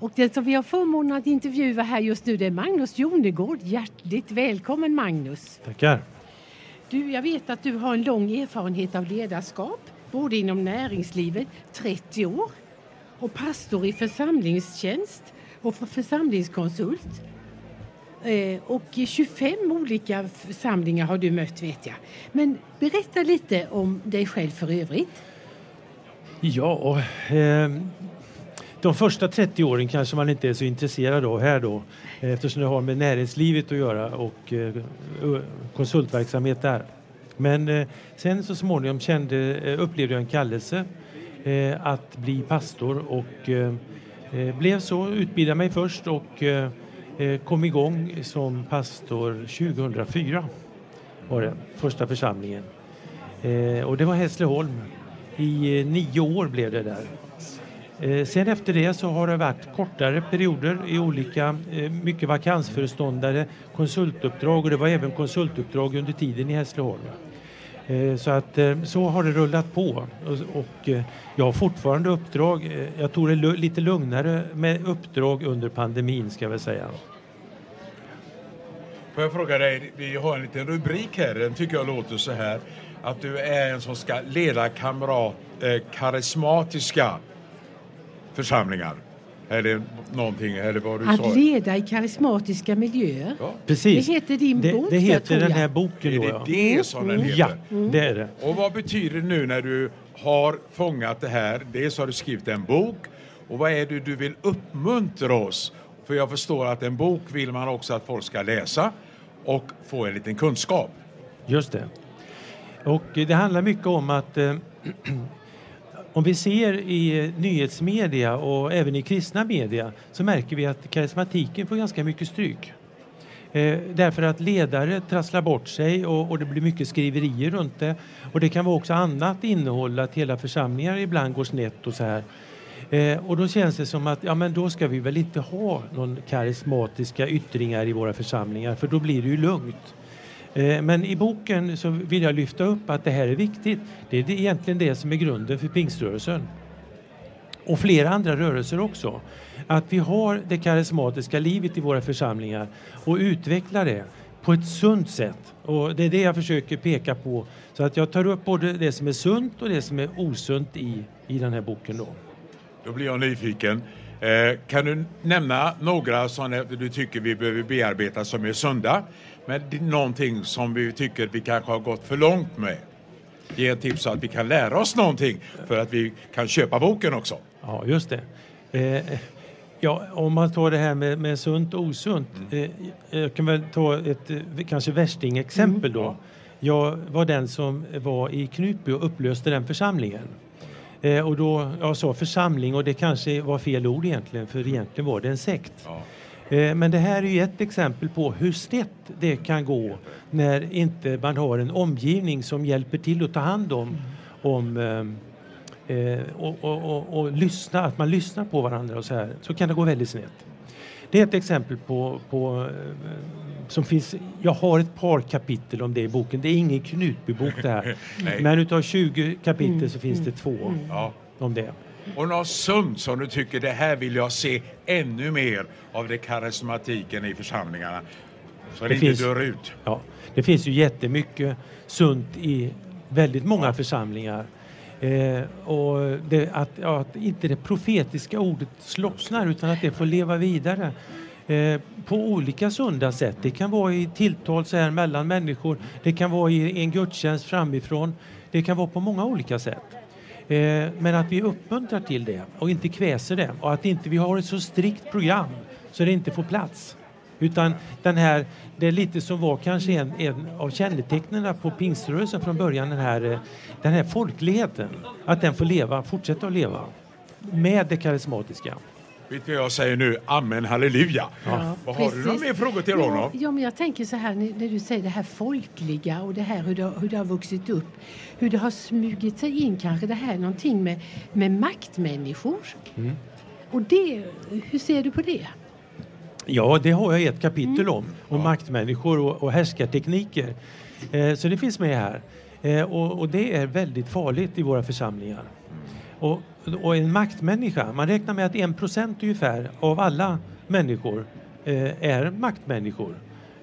Och den som vi har förmånen att intervjua här just nu det är Magnus Jonegård. Hjärtligt välkommen Magnus! Tackar! Du, jag vet att du har en lång erfarenhet av ledarskap, både inom näringslivet, 30 år, och pastor i församlingstjänst och församlingskonsult. Eh, och 25 olika församlingar har du mött vet jag. Men berätta lite om dig själv för övrigt. Ja, eh, de första 30 åren kanske man inte är så intresserad av här då eftersom det har med näringslivet att göra och eh, konsultverksamhet där. Men eh, sen så småningom kände, eh, upplevde jag en kallelse att bli pastor och blev så, utbildade mig först och kom igång som pastor 2004 var det, första församlingen. och det var Hässleholm. I nio år blev det där. Eh, sen efter det så har det varit kortare perioder i olika, eh, mycket vakansföreståndare, konsultuppdrag och det var även konsultuppdrag under tiden i Hässleholm. Eh, så att så har det rullat på och jag har fortfarande uppdrag. Jag tror det är lite lugnare med uppdrag under pandemin ska jag väl säga. Får jag fråga dig, vi har en liten rubrik här, den tycker jag låter så här. Att du är en som ska leda kamrat, eh, karismatiska församlingar. Eller någonting, eller vad du att sa. leda i karismatiska miljöer. Ja. Precis. Det heter din det, bok. Det heter den här boken. Är det det som den heter? Ja, det är det. Och vad betyder det nu när du har fångat det här? Dels har du skrivit en bok och vad är det du vill uppmuntra oss? För jag förstår att en bok vill man också att folk ska läsa och få en liten kunskap. Just det. Och det handlar mycket om att eh, Om vi ser i nyhetsmedia och även i kristna media så märker vi att karismatiken får ganska mycket stryk. Eh, därför att ledare trasslar bort sig och, och, det blir mycket skriverier runt det. Och det kan vara också annat innehåll, att hela församlingar ibland går snett och så här. Eh, och då känns det som att ja, men då ska vi väl inte ha någon karismatiska yttringar i våra församlingar för då blir det ju lugnt. Eh, men i boken så vill jag lyfta upp att det här är viktigt. Det är egentligen det som är grunden för pingströrelsen. Och flera andra rörelser också. Att vi har det karismatiska livet i våra församlingar och utvecklar det på ett sunt sätt. Och det är det jag försöker peka på. Så att jag tar upp både det som är sunt och det som är osunt i, i den här boken. Då. Då blir jag nyfiken. Eh, kan du nämna några som du tycker vi behöver bearbeta som är sunda? Men någonting som vi tycker vi kanske har gått för långt med. Ge ett tips så att vi kan lära oss någonting för att vi kan köpa boken också. Ja, just det. Eh, ja, om man tar det här med, med sunt och osunt. Mm. Eh, jag kan väl ta ett eh, kanske värstingexempel mm. då. Jag var den som var i Knutby och upplöste den församlingen. Eh, och då, jag sa församling och det kanske var fel ord egentligen för egentligen var det en sekt. Ja. Eh, men det här är ju ett exempel på hur snett det kan gå när inte man har en omgivning som hjälper till att ta hand om, om eh, eh, och, och, och, och, lyssna, att man lyssnar på varandra och så här. Så kan det gå väldigt snett. Det är ett exempel på, på som finns, jag har ett par kapitel om det i boken. Det är ingen Knutbybok det här. Men utav 20 kapitel så finns det två mm. om det. Och något sunt som du tycker det här vill jag se ännu mer av det karismatiken i församlingarna. Så det, det inte dör ut. Ja, det finns ju jättemycket sunt i väldigt många ja. församlingar. Eh, och det, att, ja, att, inte det profetiska ordet slocknar utan att det får leva vidare eh, på olika sunda sätt. Det kan vara i tilltal så här mellan människor, det kan vara i en gudstjänst framifrån, det kan vara på många olika sätt. Eh, men att vi uppmuntrar till det och inte kväser det och att inte vi har ett så strikt program så det inte får plats. Utan den här, det är lite som var kanske en, en av kännetecknen på pingströrelsen från början, den här, eh, den här folkligheten. Att den får leva, fortsätta att leva med det karismatiska. Vet du vad jag säger nu? Amen, halleluja. Ja, vad har precis. du några mer frågor till honom? Ja, men jag tänker så här när du säger det här folkliga och det här hur det, hur det har vuxit upp. Hur det har smugit sig in kanske det här någonting med, med maktmänniskor. Mm. Och det, hur ser du på det? Ja, det har jag ett kapitel mm. om. Om ja. maktmänniskor och, och härskartekniker. Eh, så det finns med här. Eh, och, och, det är väldigt farligt i våra församlingar. Och och en maktmänniska, man räknar med att en procent ungefär av alla människor eh, är maktmänniskor.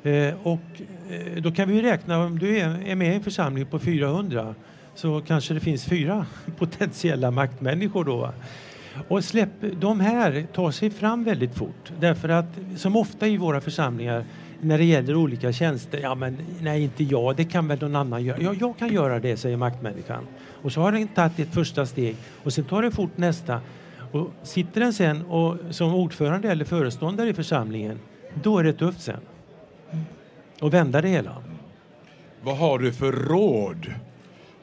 Eh, och eh, då kan vi räkna, om du är, är med i en församling på 400 så kanske det finns fyra potentiella maktmänniskor då. Och släpp, de här tar sig fram väldigt fort därför att som ofta i våra församlingar när det gäller olika tjänster, ja men nej inte jag, det kan väl någon annan göra. Ja, jag kan göra det, säger maktmänniskan. Och så har den tagit ett första steg och sen tar den fort nästa. Och sitter den sen och, som ordförande eller föreståndare i församlingen, då är det tufft sen. Och vända det hela. Vad har du för råd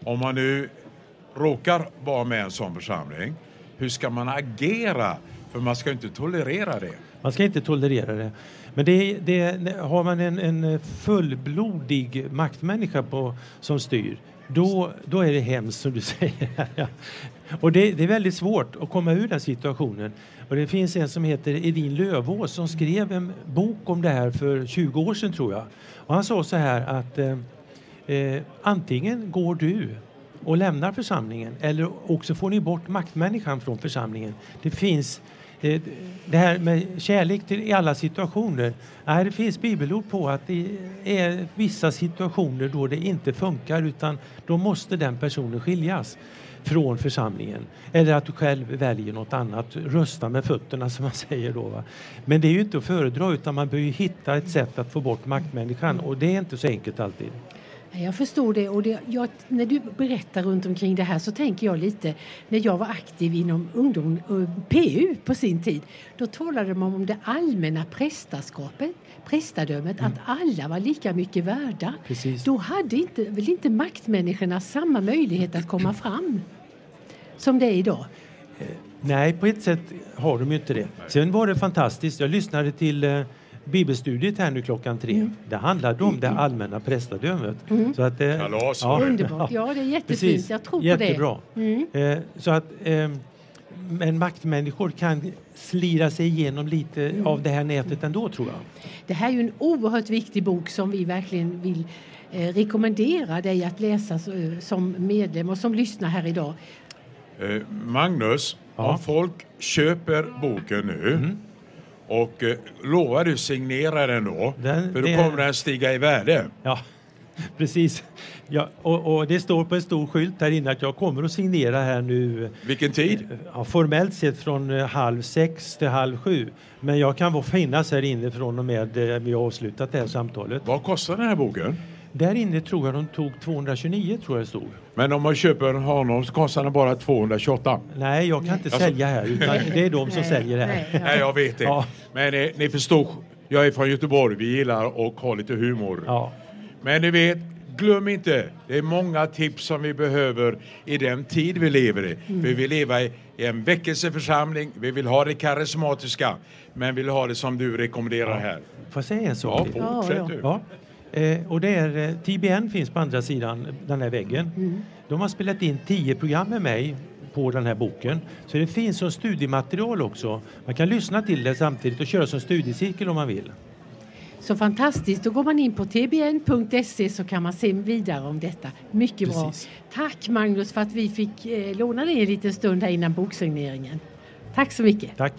om man nu råkar vara med i en sån församling? Hur ska man agera? För man ska inte tolerera det. Man ska inte tolerera det. Men det, det, har man en, en fullblodig maktmänniska på, som styr, då, då är det hemskt som du säger. Och det, det, är väldigt svårt att komma ur den situationen. Och det finns en som heter Edin Lövås som skrev en bok om det här för 20 år sedan tror jag. Och han sa så här att eh, eh, antingen går du och lämnar församlingen eller också får ni bort maktmänniskan från församlingen. Det finns det, det här med kärlek till, i alla situationer. Nej, det finns bibelord på att det är vissa situationer då det inte funkar utan då måste den personen skiljas från församlingen. Eller att du själv väljer något annat, rösta med fötterna som man säger då. Va? Men det är ju inte att föredra utan man behöver hitta ett sätt att få bort maktmänniskan och det är inte så enkelt alltid. Jag förstår det. Och det, jag, när du berättar runt omkring det här så tänker jag lite när jag var aktiv inom ungdom, PU på sin tid. Då talade man om det allmänna prästaskapet, prästadömet, mm. att alla var lika mycket värda. Precis. Då hade inte, väl inte maktmänniskorna samma möjlighet att komma fram som det är idag. Eh, nej, på ett sätt har de ju inte det. Sen var det fantastiskt. Jag lyssnade till eh, bibelstudiet här nu klockan tre. Mm. Det handlade om det allmänna prästadömet. Mm. Så att, eh, Kalas. Ja, Underbart. Ja, det är jättefint. Precis. Jag tror Jättebra. på det. Mm. Eh, så att eh, men maktmänniskor kan slira sig igenom lite mm. av det här nätet ändå tror jag. Det här är ju en oerhört viktig bok som vi verkligen vill eh, rekommendera dig att läsa som medlem och som lyssnar här idag. Eh, Magnus, ja. om folk köper boken nu mm. Och eh, lovar du signera den då? Den, för då det... kommer den stiga i värde. Ja, precis. Ja, och, och, det står på en stor skylt här inne att jag kommer att signera här nu. Vilken tid? Ja, formellt sett från eh, halv sex till halv sju. Men jag kan finnas här inne från och med eh, vi har avslutat det här samtalet. Vad kostar den här boken? Där inne tror jag de tog 229 tror jag det stod. Men om man köper honom så kostar den bara 228? Nej, jag kan Nej. inte alltså... sälja här utan det är de som säljer här. Nej, ja. Nej, jag vet det. Ja. Men ni, eh, ni förstår, jag är från Göteborg, vi gillar att ha lite humor. Ja. Men ni vet, glöm inte, det är många tips som vi behöver i den tid vi lever i. Mm. Vi vill leva i en väckelseförsamling, vi vill ha det karismatiska, men vill ha det som du rekommenderar här. Får jag säga en sak? Ja, fortsätt du. Ja. Eh, och det är, eh, TBN finns på andra sidan den här väggen. Mm. De har spelat in tio program med mig på den här boken. Så det finns som studiematerial också. Man kan lyssna till det samtidigt och köra som studiecirkel om man vill. Så fantastiskt. Då går man in på tbn.se så kan man se vidare om detta. Mycket Precis. bra. Tack Magnus för att vi fick eh, låna dig en liten stund här innan boksigneringen. Tack så mycket. Tack.